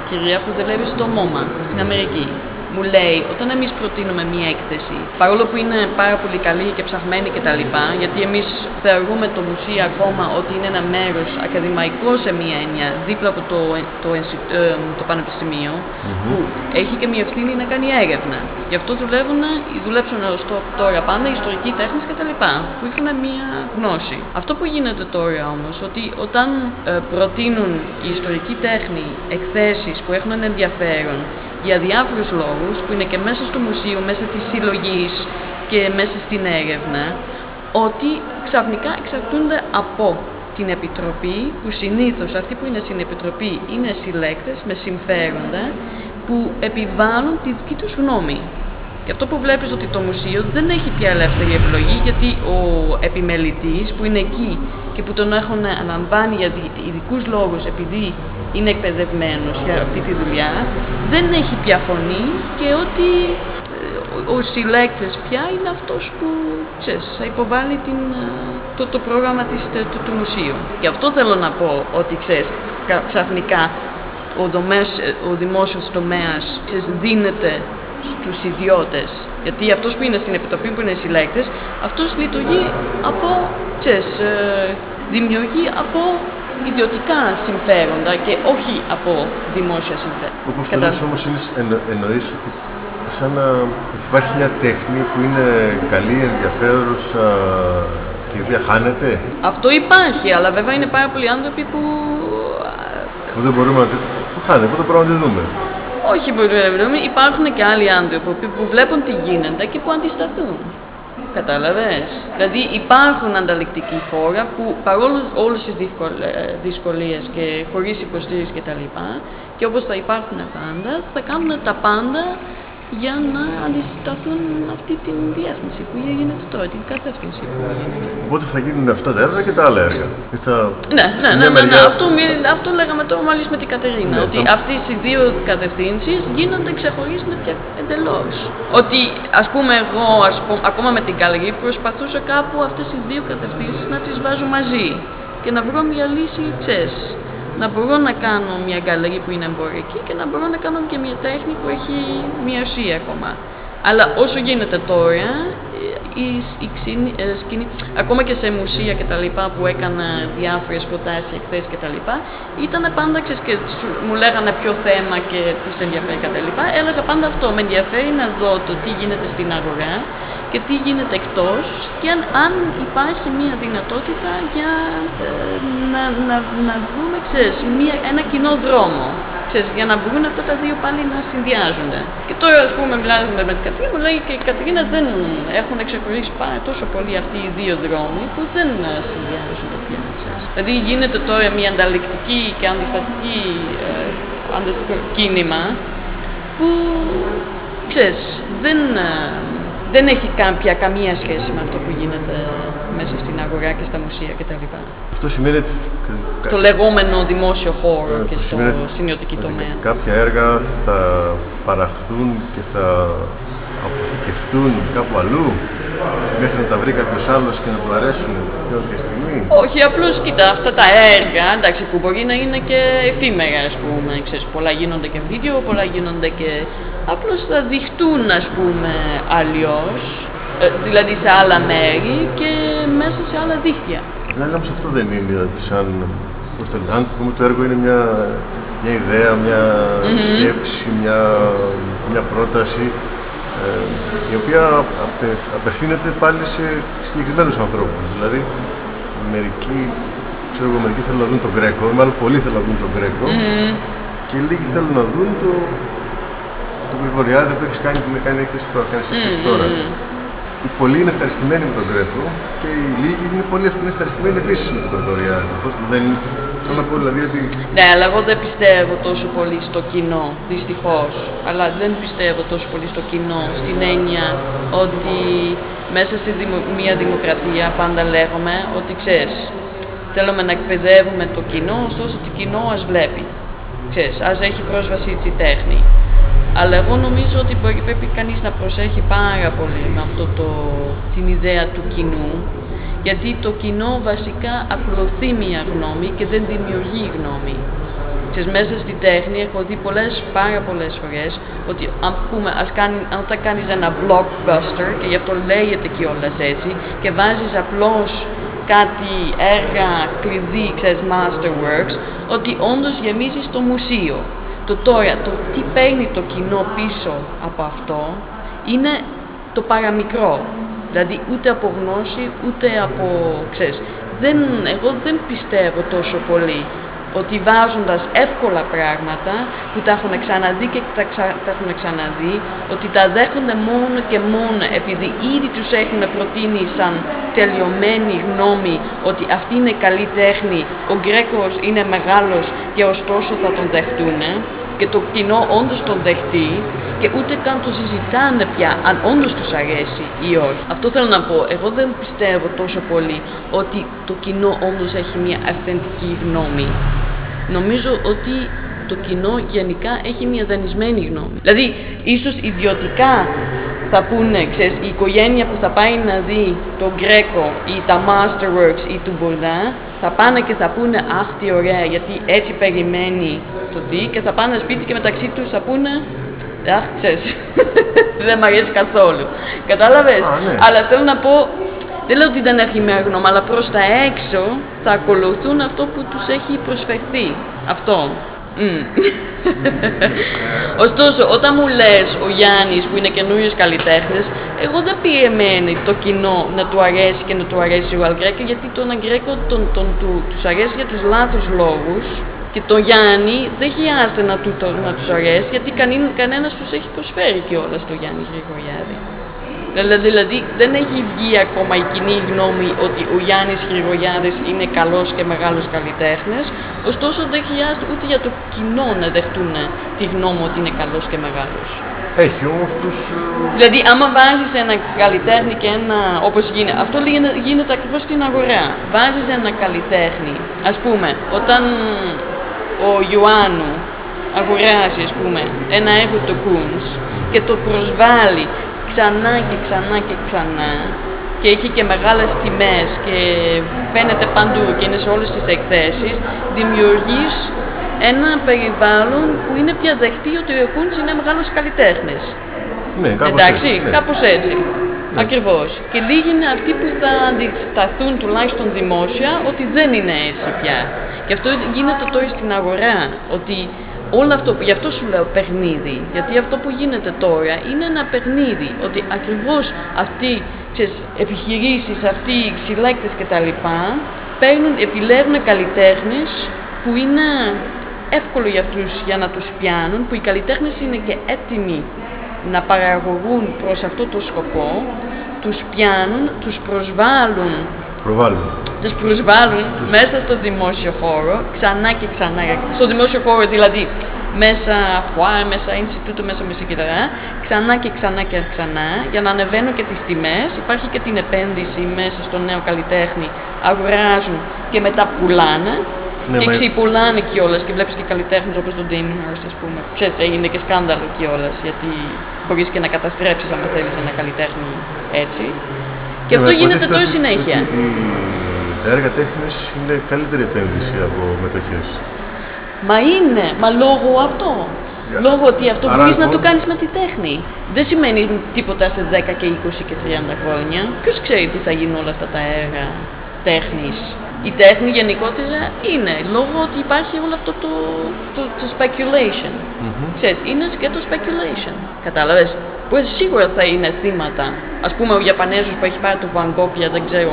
κυρία που δουλεύει στο MoMA στην Αμερική. Μου λέει, όταν εμείς προτείνουμε μία έκθεση, παρόλο που είναι πάρα πολύ καλή και ψαχμένη κτλ., γιατί εμείς θεωρούμε το μουσείο ακόμα ότι είναι ένα μέρος ακαδημαϊκό σε μία έννοια, δίπλα από το, το, ενσι- ε, το πανεπιστημιο που έχει και μία ευθύνη να κάνει έρευνα. Γι' αυτό δουλεύουν, δουλέψουν ως το- τώρα πάντα ιστορικοί τέχνες κτλ. που έχουν μία γνώση. Αυτό που γίνεται τώρα όμως, ότι όταν ε, προτείνουν η ιστορική τέχνη εκθέσεις που έχουν ένα ενδιαφέρον για διάφορους λόγους που είναι και μέσα στο μουσείο, μέσα της συλλογής και μέσα στην έρευνα ότι ξαφνικά εξαρτούνται από την Επιτροπή που συνήθως αυτοί που είναι στην Επιτροπή είναι συλλέκτες με συμφέροντα που επιβάλλουν τη δική τους γνώμη. Και αυτό που βλέπεις ότι το μουσείο δεν έχει πια ελεύθερη επιλογή γιατί ο επιμελητής που είναι εκεί και που τον έχουν αναλαμβάνει για ειδικούς λόγους επειδή είναι εκπαιδευμένος για αυτή τη δουλειά δεν έχει πια φωνή και ότι ε, ο συλλέκτης πια είναι αυτός που ξέρεις, θα υποβάλει την, ε, το, το πρόγραμμα της, του, του, μουσείου. Και αυτό θέλω να πω ότι ξέρεις, ξαφνικά ο, δομές, ο δημόσιος τομέας ξέρεις, δίνεται στους ιδιώτες. Γιατί αυτός που είναι στην επιτροπή, που είναι συλλέκτες, αυτός λειτουργεί από, ξέρεις, ε, δημιουργεί από ιδιωτικά συμφέροντα και όχι από δημόσια συμφέροντα.
Όπως το λες όμως είναι, εννο, εννοείς ότι σαν να υπάρχει μια τέχνη που είναι καλή, ενδιαφέρουσα και η οποία χάνεται;
Αυτό υπάρχει, αλλά βέβαια είναι πάρα πολλοί άνθρωποι που...
Που δεν μπορούμε να τη... που χάνεται, που δεν μπορούμε να τη δούμε.
Όχι που δούμε, υπάρχουν και άλλοι άνθρωποι που βλέπουν τι γίνεται και που αντισταθούν. Κατάλαβες; Δηλαδή υπάρχουν ανταλληκτικοί χώρα που παρόλο όλες τις δυσκολίες και χωρίς υποστήριξη κτλ. Και, και όπως θα υπάρχουν πάντα, θα κάνουν τα πάντα για να αντισταθούν αυτή την διεύθυνση που γίνεται τώρα, την κατεύθυνση που γίνεται.
Οπότε θα γίνουν αυτά τα έργα και τα άλλα έργα. Θα...
Ναι, ναι, ναι, ναι, ναι, Αυτό, αυτό λέγαμε τώρα μόλις με την Κατερίνα, ναι, ότι θα... αυτές οι δύο κατευθύνσεις γίνονται ξεχωρίζονται πια εντελώς. Ότι ας πούμε εγώ, ας πούμε, ακόμα με την Καλγή, προσπαθούσα κάπου αυτές οι δύο κατευθύνσεις να τις βάζω μαζί και να βρω μια λύση, ξέρεις, να μπορώ να κάνω μια γκαλερί που είναι εμπορική και να μπορώ να κάνω και μια τέχνη που έχει μια ουσία ακόμα. Αλλά όσο γίνεται τώρα, η, η ξύνη, ε, σκηνή, ακόμα και σε μουσεία και τα λοιπά που έκανα διάφορες προτάσεις, εκθέσεις και τα λοιπά, ήταν πάντα, ξέρεις, και μου λέγανε ποιο θέμα και τους ενδιαφέρει και τα λοιπά, έλεγα πάντα αυτό, με ενδιαφέρει να δω το τι γίνεται στην αγορά και τι γίνεται εκτός και αν, αν υπάρχει μια δυνατότητα για ε, να, να, να βρούμε, ξέρεις, μια, ένα κοινό δρόμο. Ξέρεις, για να μπορούν αυτά τα δύο πάλι να συνδυάζονται. Και τώρα, ας πούμε, μιλάζουμε με την Κατρίνα, μου λέει και η Κατρίνα δεν έχουν ξεχωρίσει πάρα τόσο πολύ αυτοί οι δύο δρόμοι που δεν συνδυάζονται πια. Ξέρεις. Δηλαδή γίνεται τώρα μια ανταλληκτική και αντιστατική ε, κίνημα που, ξέρεις, δεν, ε, δεν έχει κάποια, καμία σχέση με αυτό που γίνεται μέσα στην αγορά και στα μουσεία κτλ.
Αυτό σημαίνει ότι...
Στο λεγόμενο δημόσιο χώρο ε, και στο σημειωτική τομέα.
Κάποια έργα θα παραχθούν και θα αποθηκευτούν κάπου αλλού μέχρι να τα βρει κάποιος άλλος και να του αρέσουν κάποια στιγμή.
Όχι, απλώς κοίτα, αυτά τα έργα εντάξει, που μπορεί να είναι και εφήμερα, ας πούμε. Ξέρεις, πολλά γίνονται και βίντεο, πολλά γίνονται και απλώς θα διχτούν ας πούμε αλλιώς, ε, δηλαδή σε άλλα μέρη και μέσα σε άλλα δίχτυα.
Ναι, όμως αυτό δεν είναι σαν, πώς το αν πούμε το έργο είναι μια, μια ιδέα, μια σκέψη, μια, μια πρόταση ε, η οποία απε, απευθύνεται πάλι σε συγκεκριμένους ανθρώπους. Δηλαδή, μερικοί, ξέρω εγώ, μερικοί θέλουν να δουν τον Γκρέκο, μάλλον πολλοί θέλουν να δουν τον Γκρέκο και λίγοι θέλουν να δουν το το Γρηγοριάδη που έχει κάνει που με κάνει έκθεση που έκανε έκθεση τώρα. Οι πολλοί είναι ευχαριστημένοι με τον Γκρέκο και οι λίγοι είναι πολύ ευχαριστημένοι επίσης με τον Γρηγοριάδη. Δεν Θέλω να πω δηλαδή ότι.
Ναι, αλλά εγώ δεν πιστεύω τόσο πολύ στο κοινό, δυστυχώς. Αλλά δεν πιστεύω τόσο πολύ στο κοινό, στην έννοια ότι μέσα σε μια δημοκρατία πάντα λέγουμε ότι ξέρεις, θέλουμε να εκπαιδεύουμε το κοινό, ωστόσο το κοινό ας βλέπει. Ξέρεις, ας έχει πρόσβαση στη τέχνη. Αλλά εγώ νομίζω ότι πρέπει κανείς να προσέχει πάρα πολύ με αυτό το, την ιδέα του κοινού, γιατί το κοινό βασικά ακολουθεί μία γνώμη και δεν δημιουργεί γνώμη. Ξέρεις, μέσα στη τέχνη έχω δει πολλές, πάρα πολλές φορές ότι αν, πούμε, ας κάνει, αν θα κάνεις ένα blockbuster και γι' αυτό λέγεται κιόλας έτσι και βάζεις απλώς κάτι έργα κλειδί, ξέρεις, masterworks, ότι όντως γεμίζεις το μουσείο. Το τώρα, το τι παίρνει το κοινό πίσω από αυτό είναι το παραμικρό. Δηλαδή ούτε από γνώση, ούτε από, ξέρεις, δεν, εγώ δεν πιστεύω τόσο πολύ ότι βάζοντας εύκολα πράγματα που τα έχουν ξαναδεί και τα, ξα... τα έχουν ξαναδεί, ότι τα δέχονται μόνο και μόνο επειδή ήδη τους έχουν προτείνει σαν τελειωμένη γνώμη ότι αυτή είναι καλή τέχνη, ο Γκρέκος είναι μεγάλος και ωστόσο θα τον δεχτούν, και το κοινό όντως τον δεχτεί και ούτε καν το συζητάνε πια αν όντως τους αρέσει ή όχι. Αυτό θέλω να πω. Εγώ δεν πιστεύω τόσο πολύ ότι το κοινό όντως έχει μια αυθεντική γνώμη. Νομίζω ότι το κοινό γενικά έχει μια δανεισμένη γνώμη. Δηλαδή, ίσως ιδιωτικά θα πούνε, ξέρεις, η οικογένεια που θα πάει να δει το Γκρέκο ή τα Masterworks ή του Μπουρδά, θα πάνε και θα πούνε «Αχ, τι ωραία, γιατί έτσι περιμένει το τι» και θα πάνε σπίτι και μεταξύ τους θα πούνε «Αχ, ξέρεις, δεν μ' αρέσει καθόλου». Κατάλαβες,
ναι.
αλλά θέλω να πω, δεν λέω ότι δεν έχει μια γνώμη, αλλά προς τα έξω θα ακολουθούν αυτό που τους έχει προσφερθεί. Αυτό. Μμ. Ωστόσο, όταν μου λες ο Γιάννης που είναι καινούριος καλλιτέχνης, εγώ δεν πιεμένει το κοινό να του αρέσει και να του αρέσει ο Αλγκρέκο, γιατί τον Αλγκρέκο τον, τον, του, τους αρέσει για τους λάθος λόγους και τον Γιάννη δεν χρειάζεται να, του, το, να τους αρέσει, γιατί κανεί, κανένας τους έχει προσφέρει κιόλας το Γιάννη Γρηγοριάδη. Δηλαδή, δηλαδή δεν έχει βγει ακόμα η κοινή γνώμη ότι ο Γιάννης Γρηγοριάδης είναι καλός και μεγάλος καλλιτέχνης, ωστόσο δεν χρειάζεται ούτε για το κοινό να δεχτούν τη γνώμη ότι είναι καλός και μεγάλος.
Έχει όμως τους... ε,
Δηλαδή, άμα βάζεις ένα καλλιτέχνη και ένα. Όπως γίνεται, αυτό γίνεται, γίνεται ακριβώς στην αγορά. Βάζεις ένα καλλιτέχνη, ας πούμε, όταν ο Ιωάννου αγοράζει, ας πούμε, ένα έργο του Κούνς και το προσβάλλει ξανά και ξανά και ξανά και έχει και μεγάλες τιμές και φαίνεται παντού και είναι σε όλες τις εκθέσεις, δημιουργείς ένα περιβάλλον που είναι πια δεχτεί ότι ο Κούντς είναι μεγάλος καλλιτέχνης.
Ναι, κάπως
Εντάξει,
έτσι, ναι.
κάπως έτσι. Ακριβώς. Και λίγοι είναι αυτοί που θα αντισταθούν τουλάχιστον δημόσια ότι δεν είναι έτσι πια. Και αυτό γίνεται τώρα στην αγορά, ότι όλο αυτό, γι' αυτό σου λέω παιχνίδι, γιατί αυτό που γίνεται τώρα είναι ένα παιχνίδι, ότι ακριβώς αυτοί ξέρεις, επιχειρήσεις, αυτοί οι συλλέκτες κτλ. Παίρνουν, επιλέγουν καλλιτέχνες που είναι εύκολο για αυτούς για να τους πιάνουν, που οι καλλιτέχνες είναι και έτοιμοι να παραγωγούν προς αυτό το σκοπό, τους πιάνουν, τους προσβάλλουν,
Προβάλλουν.
τους προσβάλλουν μέσα στο δημόσιο χώρο, ξανά και ξανά, στο δημόσιο χώρο δηλαδή μέσα φουάρ, μέσα Ινστιτούτο, μέσα μεσικητρά, ξανά και ξανά και ξανά, για να ανεβαίνουν και τις τιμές. Υπάρχει και την επένδυση μέσα στο νέο καλλιτέχνη, αγοράζουν και μετά πουλάνε.
Ναι,
και
μα-
ξυπουλάνε κιόλας και βλέπεις και καλλιτέχνες όπως τον Damien Hirst, ας πούμε. Ξέρεις, έγινε και σκάνδαλο κιόλας γιατί μπορείς και να καταστρέψεις, αν θέλεις, ένα καλλιτέχνη έτσι. Και
Ναι,
αυτό
μα
γίνεται
υποτίθεται
τώρα
ότι-
συνέχεια.
ότι η- Τα έργα τέχνης είναι καλύτερη επένδυση από μετοχές.
Μα είναι, μα λόγω αυτό. Λόγω ότι αυτό
Άρα,
μπορείς να
λοιπόν-
το κάνεις με τη τέχνη. Δεν σημαίνει τίποτα σε 10 και 20 και 30 χρόνια. Ποιος ξέρει τι θα γίνουν όλα αυτά τα έργα τέχνης. Η τέχνη γενικότερα είναι λόγω ότι υπάρχει όλο αυτό το, το, το speculation. Ξέρεις, είναι και το speculation. Κατάλαβες; Που σίγουρα θα είναι θύματα. Ας πούμε ο Ιαπανέζος που έχει πάρει το Van Gogh για δεν ξέρω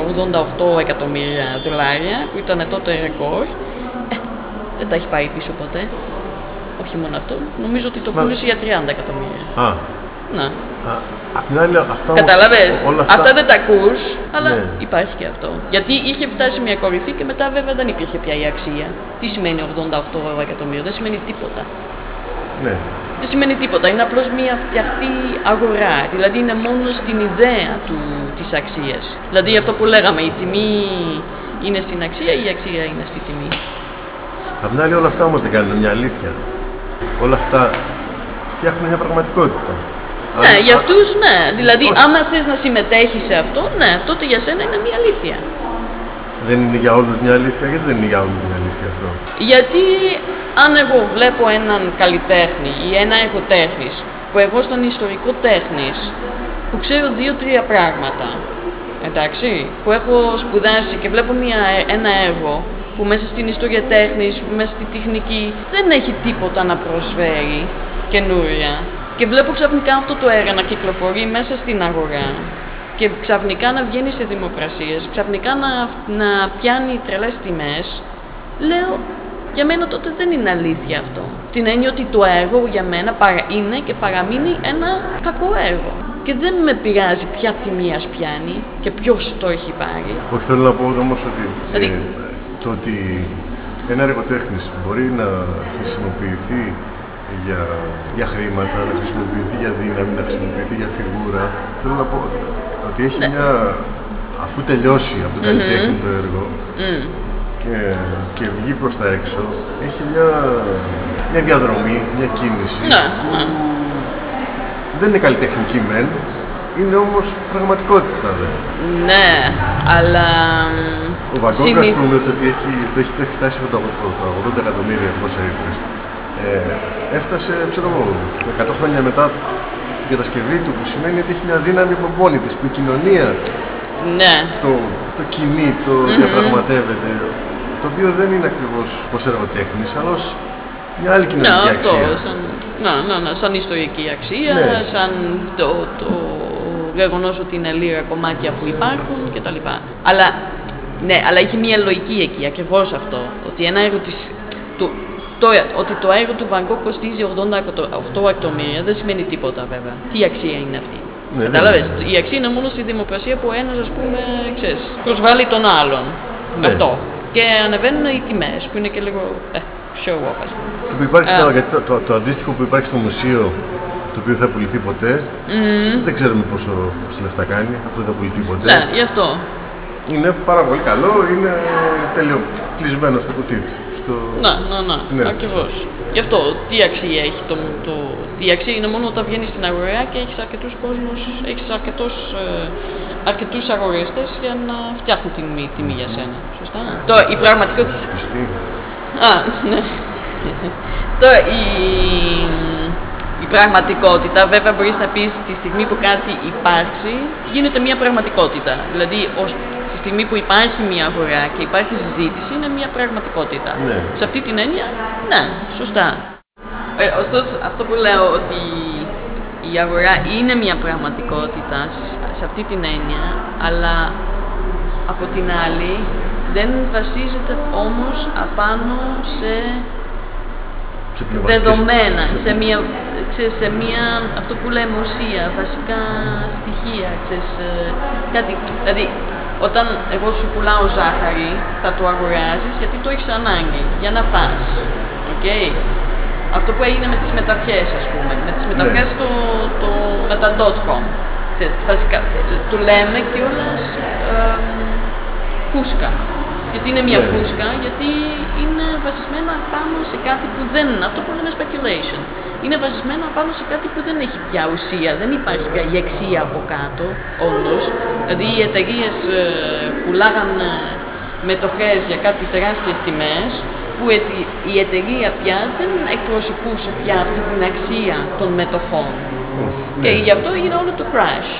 88 εκατομμύρια δολάρια που ήταν τότε ρεκόρ. Ε, δεν τα έχει πάρει πίσω ποτέ. Όχι μόνο αυτό. Νομίζω ότι το
Μα-
πούλησε για 30 εκατομμύρια.
Α,
Να.
α, απ' την άλλη αυτά όμως-
Καταλαβες.
όλα
Αυτά... δεν τα ακούς, αλλά
Ναι.
υπάρχει και αυτό. Γιατί είχε φτάσει μια κορυφή και μετά βέβαια δεν υπήρχε πια η αξία. Τι σημαίνει 88 εκατομμύρια, δεν σημαίνει τίποτα.
Ναι.
Δεν σημαίνει τίποτα, είναι απλώς μια φτιαχτή αγορά. Δηλαδή είναι μόνος στην ιδέα του, της αξίας. Δηλαδή αυτό που λέγαμε, η τιμή είναι στην αξία ή η αξία είναι στη τιμή.
Απ' την άλλη όλα αυτά όμως δεν κάνουν μια αλήθεια. Όλα αυτά φτιάχνουν μια πραγματικότητα.
Ναι,
Αν-
για αυτούς ναι. Δηλαδή
Όχι.
άμα θες να συμμετέχεις σε αυτό, ναι, τότε για σένα είναι μια αλήθεια.
Δεν είναι για όλους μια αλήθεια, γιατί δεν είναι για όλους μια αλήθεια αυτό;
Γιατί αν εγώ βλέπω έναν καλλιτέχνη ή ένα έργο τέχνης, που εγώ στον ιστορικό τέχνης, που ξέρω δύο-τρία πράγματα, εντάξει, που έχω σπουδάσει και βλέπω μια, ένα έργο που μέσα στην ιστορία τέχνης, μέσα στη τεχνική, δεν έχει τίποτα να προσφέρει καινούρια. Και βλέπω ξαφνικά αυτό το έργο να κυκλοφορεί μέσα στην αγορά και ξαφνικά να βγαίνει σε δημοπρασίες, ξαφνικά να, να πιάνει τρελές τιμές, λέω για μένα τότε δεν είναι αλήθεια αυτό. Την έννοια ότι το έργο για μένα παρα- είναι και παραμείνει ένα κακό έργο. Και δεν με πειράζει ποια τιμή ας πιάνει και ποιος το έχει πάρει.
Όχι, θέλω να πω όμως ότι
Δηλαδή-
ε, το ότι ένα έργο τέχνης μπορεί να χρησιμοποιηθεί για, για χρήματα, να χρησιμοποιηθεί για δύναμη, να χρησιμοποιηθεί για φιγούρα. Θέλω να πω ότι έχει
Ναι.
μια. αφού τελειώσει από το καλλιτέχνη το έργο και, και βγει προς τα έξω, έχει μια, μια διαδρομή, μια κίνηση
Ναι,
που
ναι.
δεν είναι καλλιτεχνική μεν, είναι όμως πραγματικότητα δε.
Ναι, αλλά...
Ο Βαγκόγκ,
συνηθ-
ας πούμε, το ότι έχει, το έχει, το έχει φτάσει από τα 80 εκατομμύρια πόσα είπες, ε, έφτασε, ξέρω εγώ, 100 χρόνια μετά την κατασκευή του, που σημαίνει ότι έχει μια δύναμη από μόνη της, που η κοινωνία
Ναι,
το, το κινεί, το διαπραγματεύεται, το οποίο δεν είναι ακριβώς ως έργοτέχνης, αλλά ως μια άλλη
ναι,
κοινωνική
αυτό,
αξία.
σαν, ναι, ναι, ναι, σαν ιστορική αξία,
Ναι.
σαν το, το γεγονός ότι είναι λίγα κομμάτια που υπάρχουν κτλ. Αλλά, ναι, αλλά έχει μια λογική εκεί, ακριβώς αυτό, ότι ένα έργο της, του, το, ότι το έργο του Van Gogh κοστίζει 88 εκατομμύρια δεν σημαίνει τίποτα βέβαια. Τι αξία είναι αυτή;
Ναι,
Κατάλαβες, η αξία είναι μόνο στη δημοκρασία που ένας ας πούμε, ξέρεις, προσβάλλει τον άλλον.
Ναι.
Αυτό. Και ανεβαίνουν οι τιμές που είναι και λίγο, ε, show off ας πούμε.
Και που υπάρχει
Α.
τώρα, γιατί το, το, το αντίστοιχο που υπάρχει στο μουσείο, το οποίο δεν θα πουληθεί ποτέ, δεν ξέρουμε πόσο, πόσο λεφτά κάνει, αυτό δεν θα πουληθεί ποτέ.
Ναι, γι' αυτό.
Είναι πάρα πολύ καλό, είναι τέλειο, κλεισμένο στο κουτί του. Στο...
Ναι, ναι, ναι,
Στην αίθουσα.
ακριβώς. Γι' αυτό, τι αξία έχει το, το... Η αξία είναι μόνο όταν βγαίνεις στην αγορά και έχεις αρκετούς κόσμους, έχεις αρκετούς, ε, αρκετούς αγοραστές για να φτιάχνουν την τιμή, τιμή για σένα. Σωστά; Τώρα, η πραγματικότητα...
Πιστή.
Α, ναι. Τώρα, η, η πραγματικότητα, βέβαια μπορείς να πεις τη στιγμή που κάτι υπάρξει, γίνεται μια πραγματικότητα. Δηλαδή, ως, τη στιγμή που υπάρχει μια αγορά και υπάρχει συζήτηση, είναι μια πραγματικότητα.
Ναι.
Σε αυτή την έννοια, ναι, σωστά. Ε, ωστόσο, αυτό που λέω ότι η αγορά είναι μια πραγματικότητα σ- σε αυτή την έννοια, αλλά από την άλλη δεν βασίζεται όμως απάνω σε
Σε πνευματικές-
δεδομένα,
σε-
σε μια, ξέρεις, σε μια, αυτό που λέμε ουσία, βασικά στοιχεία, ξέρεις, ε, κάτι, δηλαδή όταν εγώ σου πουλάω ζάχαρη, θα το αγοράζεις γιατί το έχεις ανάγκη, για να φας, οκ; Αυτό που έγινε με τις μετοχές, ας πούμε, με τις μετοχές το, το, με τα .com, ξέρεις, βασικά, ε, του λέμε κιόλας ε, φούσκα. Γιατί είναι μια
Ναι.
φούσκα, γιατί είναι βασισμένα πάνω σε κάτι που δεν είναι, αυτό που λέμε speculation. Είναι βασισμένα πάνω σε κάτι που δεν έχει πια ουσία, δεν υπάρχει πια η αξία από κάτω, όντως. Δηλαδή οι εταιρείες πουλάγαν ε, μετοχές για κάτι τεράστιες τιμές, που ετι- η εταιρεία πια δεν εκπροσωπούσε πια αυτή την αξία των μετοχών. Και γι' αυτό έγινε όλο το crash.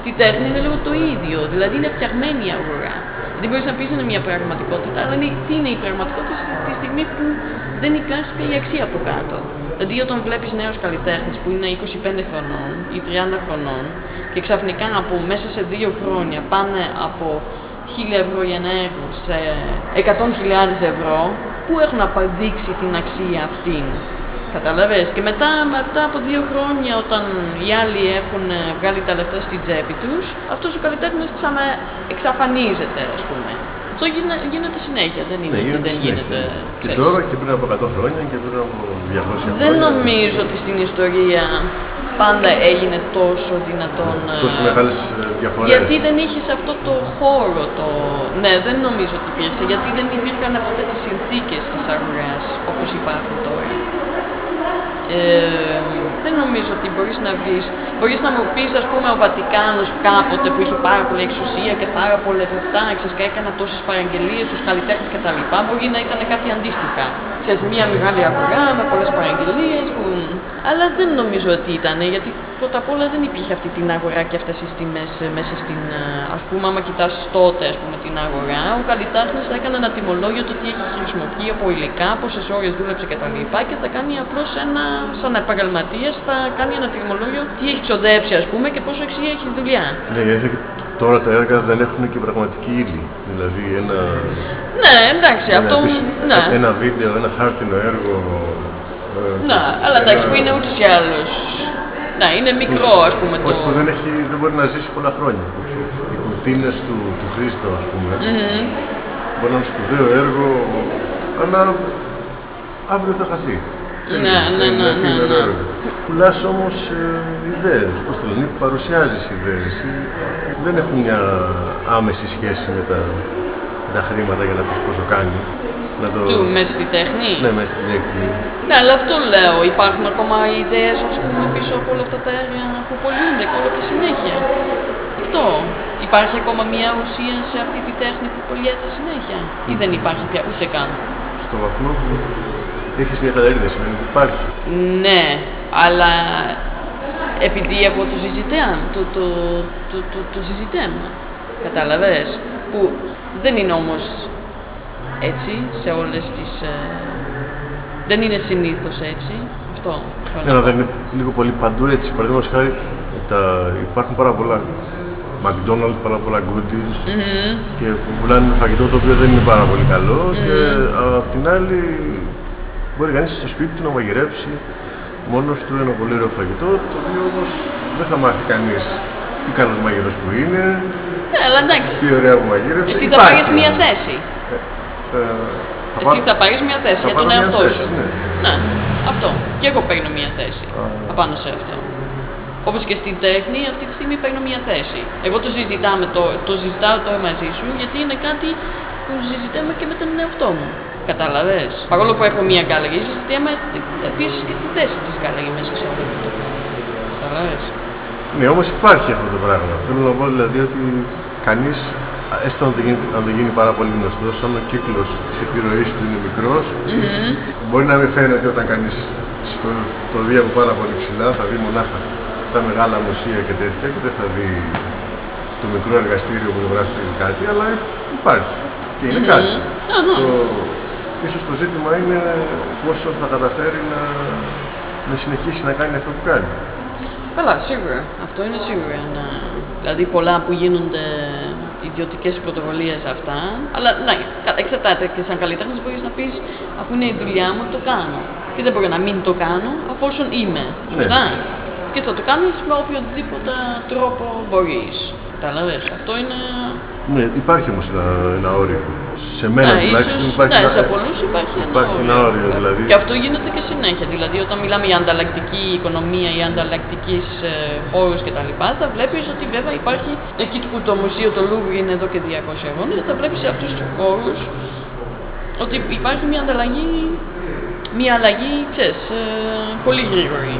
Στη τέχνη είναι λίγο το ίδιο, δηλαδή είναι φτιαγμένη η αγορά. Δεν μπορείς να πεις είναι μια πραγματικότητα, αλλά είναι, τι είναι η πραγματικότητα στη- τη στιγμή που δεν υπάρχει πια η αξία από κάτω. Δηλαδή, όταν βλέπεις νέους καλλιτέχνες που είναι 25 χρονών ή 30 χρονών και ξαφνικά από μέσα σε δύο χρόνια πάνε από 1000 ευρώ για ένα έργο σε 100.000 ευρώ, πού έχουν αποδείξει την αξία αυτήν; Κατάλαβες. Και μετά, μετά από δύο χρόνια, όταν οι άλλοι έχουν ε, βγάλει τα λεφτά στην τσέπη τους, αυτός ο καλλιτέχνης ξανα εξαφανίζεται, ας πούμε. Αυτό γίνε- γίνεται συνέχεια, δεν είναι
Ναι,
ότι
γίνεται
δεν
συνέχεια.
γίνεται.
Και
ξέρεις.
τώρα και πριν από 100 χρόνια και πριν από 200 χρόνια.
Δεν νομίζω ότι στην ιστορία πάντα έγινε τόσο δυνατόν. ε,
Τόσο μεγάλες ε, διαφορές.
Γιατί δεν είχε αυτό το χώρο, το... ναι, δεν νομίζω ότι υπήρξε, γιατί δεν υπήρχαν ποτέ τις συνθήκες της αγοράς όπως υπάρχουν τώρα. Ε, δεν νομίζω ότι μπορείς να βγεις, μπορείς να μου πεις ας πούμε ο Βατικάνος κάποτε που είχε πάρα πολύ εξουσία και πάρα πολλά λεφτά, ξέρεις και έκανα τόσες παραγγελίες στους καλλιτέχνες και τα λοιπά, μπορεί να ήταν κάτι αντίστοιχα. Ξέρεις, μια μεγάλη αγορά με πολλές παραγγελίες, που... αλλά δεν νομίζω ότι ήταν, γιατί πρώτα απ' όλα δεν υπήρχε αυτή την αγορά και αυτές τις τιμές ε, μέσα στην, ε, ας πούμε, άμα κοιτάς τότε ας πούμε, την αγορά, ο καλλιτέχνης θα έκανε ένα τιμολόγιο το τι έχει χρησιμοποιεί από υλικά, πόσες ώρες δούλεψε κτλ. Και, και θα κάνει απλώς ένα, σαν επαγγελματία, θα κάνει ένα τιμολόγιο τι έχει ξοδέψει ας πούμε και πόσο αξία έχει δουλειά.
Ναι, γιατί τώρα τα έργα δεν έχουν και πραγματική ύλη. Δηλαδή ένα,
Ναι, εντάξει,
ένα,
αυτό.
επίσης,
Ναι.
ένα βίντεο, ένα χάρτινο έργο. ε,
Ναι,
ξέρεις,
αλλά εντάξει,
ένα-
που είναι ούτως ή άλλως. Ναι, είναι μικρό ας πούμε το.
Όχι, που δεν, έχει, δεν μπορεί να ζήσει πολλά χρόνια. Ξέρεις. Οι κουρτίνες του, του Χρήστο, ας πούμε, μπορεί να είναι σπουδαίο έργο, αλλά αύριο θα χαθεί. Τέλειο.
Ναι, ναι,
Είναι-
ναι,
είναι
ναι,
ωραίο
ναι.
έργο. Πουλάς όμως ε, ιδέες, πώς το λένε, παρουσιάζεις ιδέες. Ε, Δεν έχουν μια άμεση σχέση με τα, με τα χρήματα για να πεις πόσο κάνει. Να το...
Του μέσα στη τέχνη;
Ναι, μέσα στην τέχνη.
Ναι, αλλά αυτό λέω. Υπάρχουν ακόμα ιδέες ας πούμε, πίσω από όλα αυτά τα έργα που πωλούνται και όλο και συνέχεια. Αυτό. Υπάρχει ακόμα μια ουσία σε αυτή τη τέχνη που πωλιέται συνέχεια; Ή δεν υπάρχει πια ούτε καν;
Στο βαθμό που έχεις μια καταρρίδα δεν σημαίνει ότι υπάρχει.
Ναι, αλλά επειδή εγώ το συζητάω, το, το, το, το, το συζητάμε, κατάλαβες, που δεν είναι όμως έτσι σε όλες τις... ε, δεν είναι συνήθως έτσι, αυτό. θέλω
Ναι,
να
αλλά
πω.
δεν είναι λίγο πολύ παντού έτσι. Παραδείγματος χάρη, τα... υπάρχουν πάρα πολλά McDonald's, πάρα πολλά goodies και που πουλάνε φαγητό το οποίο δεν είναι πάρα πολύ καλό και απ' την άλλη μπορεί κανείς στο σπίτι του να μαγειρέψει μόνος του ένα πολύ ωραίο φαγητό το οποίο όμως δεν θα μάθει κανείς τι καλός μαγειρός που είναι,
Ναι, αλλά εντάξει,
τι ωραία που μαγείρεψε.
εσύ θα
Υπάρχει
πάρεις μία
όμως.
θέση.
Ε, θα
Εσύ
πάρω-
θα πάρεις μία θέση
θα
για τον
πάρω μία
εαυτό
θέση,
σου.
ναι.
Ναι, αυτό. Και εγώ παίρνω μία θέση απάνω σε αυτό. Όπως και στην τέχνη, αυτή τη στιγμή παίρνω μία θέση. Εγώ το, συζητάμε, το, το συζητάω τώρα μαζί σου, γιατί είναι κάτι που συζητάμε και με τον εαυτό μου. Κατάλαβες. Παρόλο που έχω μία γκάλερη, συζητάμε επίσης και τη θέση της γκάλερη μέσα σε όλο αυτό. Κατάλαβες.
Ναι, όμως υπάρχει αυτό το πράγμα. Θέλω να πω δηλαδή ότι κανείς, έστω αν δεν γίνει, αν δεν γίνει πάρα πολύ γνωστός, αν ο κύκλος της επιρροής του είναι μικρός, μπορεί να μην φαίνεται όταν κανείς στο, το δει από πάρα πολύ ψηλά, θα δει μονάχα τα μεγάλα μουσεία και τέτοια και δεν θα δει το μικρό εργαστήριο που γράφει κάτι, αλλά υπάρχει και είναι κάτι.
Α, ναι.
Το, ίσως το ζήτημα είναι πόσο θα καταφέρει να, να συνεχίσει να κάνει αυτό που κάνει.
Καλά, σίγουρα. Αυτό είναι σίγουρα. Ναι. Δηλαδή πολλά που γίνονται ιδιωτικές πρωτοβουλίες αυτά. Αλλά ναι, κα- εξαρτάται και σαν καλλιτέχνης μπορείς να πεις αφού είναι η δουλειά μου, το κάνω. Και δεν μπορώ να μην το κάνω αφόσον είμαι. Σωστά. Και θα το κάνεις με οποιοδήποτε τρόπο μπορείς. Κατάλαβε. Αυτό είναι.
Ναι, υπάρχει όμως ένα, ένα όριο. Σε μένα
Ναι,
τουλάχιστον
ίσως,
υπάρχει
ναι,
ένα,
σε πολλούς υπάρχει,
υπάρχει ένα όριο, δηλαδή.
Και αυτό γίνεται και συνέχεια. Δηλαδή, όταν μιλάμε για ανταλλακτική οικονομία ή ανταλλακτικής ε, χώρους κτλ., θα βλέπεις ότι βέβαια υπάρχει εκεί που το μουσείο το Louvre είναι εδώ και 200 αιώνε, θα βλέπεις σε αυτούς τους χώρους ότι υπάρχει μια ανταλλαγή, μια αλλαγή, ξέρεις, ε, πολύ γρήγορη.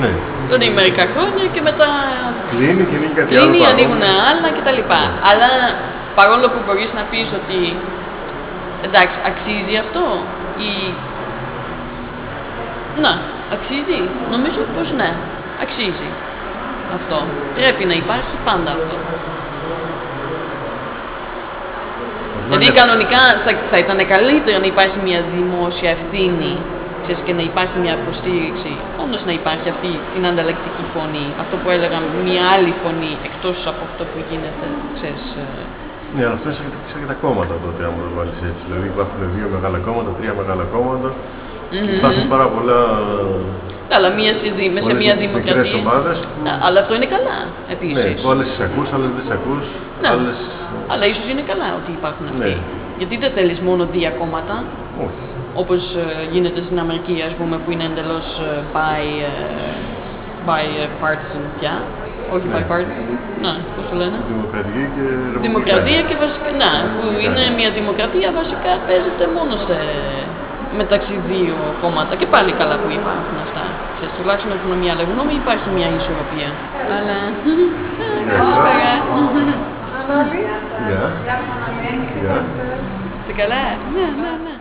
Ναι,
Δηλαδή μερικά χρόνια και μετά
κλείνει και ανοίγει κάτι
κλείνει,
άλλο.
ανοίγουν άλλα κτλ. Αλλά παρόλο που μπορείς να πεις ότι εντάξει, αξίζει αυτό ή να, αξίζει. Νομίζω πως ναι, αξίζει αυτό. Πρέπει να υπάρχει πάντα αυτό. Δηλαδή κανονικά θα, θα ήταν καλύτερο να υπάρχει μια δημόσια ευθύνη ξέρεις, και να υπάρχει μια υποστήριξη. Όντως να υπάρχει αυτή την ανταλλακτική φωνή. Αυτό που έλεγα, μια άλλη φωνή εκτός από αυτό που γίνεται. Ξέρεις, ε,
Ναι, αλλά αυτό είναι σαν και, σαν και τα κόμματα τότε, άμα το βάλεις έτσι. Δηλαδή υπάρχουν δύο μεγάλα κόμματα, τρία μεγάλα κόμματα. και Υπάρχουν πάρα πολλά.
Ναι, αλλά μια, στη δη- μέσα σε
πολλές
μια
μικρές
δημοκρατία.
ομάδες.
Ναι, αλλά αυτό είναι καλά
Ναι,
επίσης.
που άλλες τις ακούς, άλλες δεν τις ακούς.
Ναι.
Άλλες...
Αλλά ίσως είναι καλά ότι υπάρχουν αυτοί.
Ναι.
Γιατί δεν θέλεις μόνο δύο κόμματα,
Όχι.
όπως ε, γίνεται στην Αμερική, ας πούμε, που είναι εντελώς ε, by, ε, by ε, partisan πια. Όχι by partisan, ναι, πώς το λένε;
Δημοκρατική και ρεπουμπλικάνη.
Δημοκρατία και βασικά, ναι, που είναι μια δημοκρατία βασικά παίζεται μόνο σε μεταξύ δύο κόμματα και πάλι καλά που υπάρχουν αυτά. Ξέρεις, τουλάχιστον έχουμε μια λεγνώμη, υπάρχει μια ισορροπία. Αλλά, καλησπέρα.
Γεια. Γεια.
Είστε καλά; Ναι, ναι, ναι.